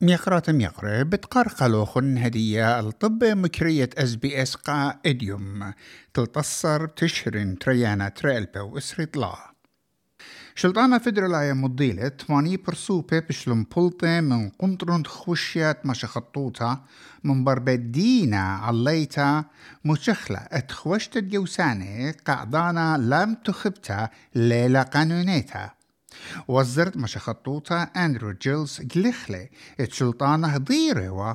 ميقرات ميقرة بتقرقلو خن هدية الطب مكرية اس بي اس قا اديوم تلتصر تشرن تريانا تريلبا واسري طلا شلطانة فدرالاية مضيلة تماني برسوبة بشلم بلطة من قنطرون خوشيات مش خطوطة من بربدينا عليتا مشخلة اتخوشت الجوسانة قعدانا لم تخبتا ليلة قانونيتا. وزرت مش خطوطة أندرو جيلز جلخلي اتشلطانة ضيروا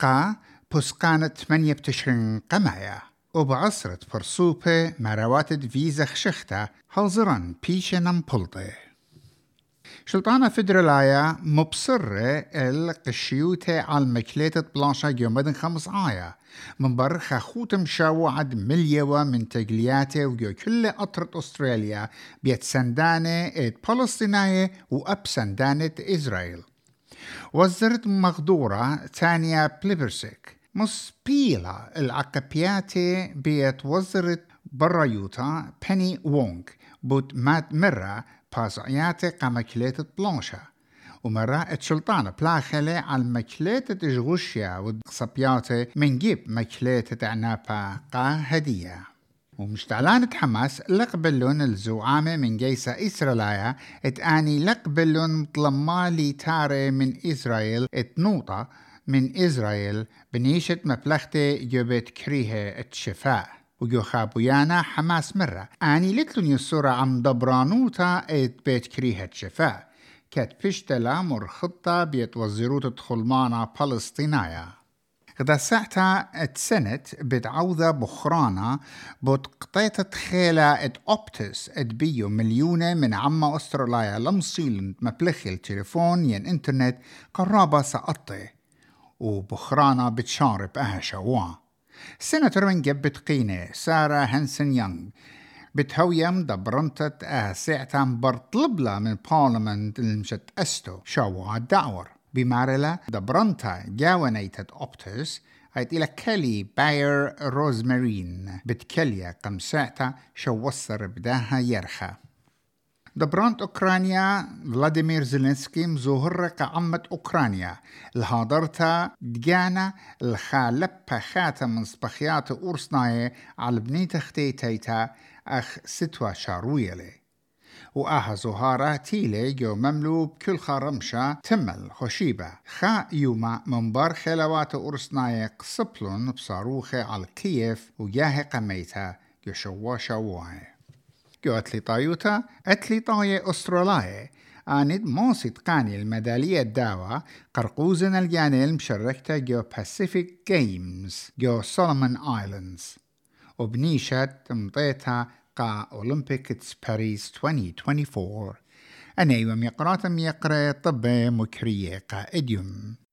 قا بسقانة من يبتشرن قمايا وبعصرة فرسوبة مرواتد فيزا خشختا هلزران بيشة نمبلطي شلطانة فدرالايا مبصرة القشيوتة على مكليتة بلانشا جومدن خمس آية. من بر خاخوتم شاو عد مليوة من تقلياته وجو كل أطرة أستراليا بيت سندانة فلسطينية وأب سندانة إسرائيل. وزرت مغدورة تانيا بليبرسيك مصبيلة العقبياتي بيت وزرت برايوتا بني وونغ. بوت مات مرة باسعياتي قمكليتة بلانشا ومرة اتشلطانة بلاخلة على مكليتة جغوشيا والصبياتي من جيب مكليتة عنابا قا هدية ومشتعلان حماس لقبلون الزعامة من جيسة إسرائيلية اتاني لقبلون مطلمالي تاري من إسرائيل اتنوطة من إسرائيل بنيشة مبلغتي جبت كريها الشفاء وجو خابويانا حماس مرة آني لتلون يسورة عم دبرانوتا ات بيت كريها الشفاء كات بيشتلا مرخطة بيت وزيرو تدخل معنا فلسطينايا غدا ساعتا اتسنت بتعوذة بخرانا بوت قطيتة خيلة ات اوبتس ات بيو مليونة من عما استراليا لمصيل مبلخي التليفون ين انترنت قرابة سقطي وبخرانا بتشارب أها شوا سنتر من جبت قينة سارة هنسن يونغ بتهويم دبرنتت آه ساعتان برطلبلا من بارلمنت المشت استو شوا الدعور بمارلا دبرنتا جاونيتت اوبتس هيت إلى كلي باير روزمارين بتكليا قم ساعتا شو وصر بداها يرخى دبرانت أوكرانيا فلاديمير زيلينسكي مزوهر كعمة أوكرانيا الهادرتا دجانا الخالبة خاتم من سبخيات أورسناي على بنيت اختيتيتا أخ ستوى شارويلي وآها زهارة تيلي جو مملو بكل خرمشة تمل خشيبة. خا يوما منبر خلوات أورسناي قصبلون بصاروخة على كييف وياهي قميتا جو شوا شواهي جو أتلي طايوتا أتلي طاية أسترالية آند موسي تقاني الميدالية الداوة قرقوزن الجاني المشركة جو باسيفيك جيمز جو سولومون آيلاندز. وبنيشة مطيتها قا أولمبيكس باريس 2024 أنا يوم يقرأ يقرأ طب مكرية قا إديوم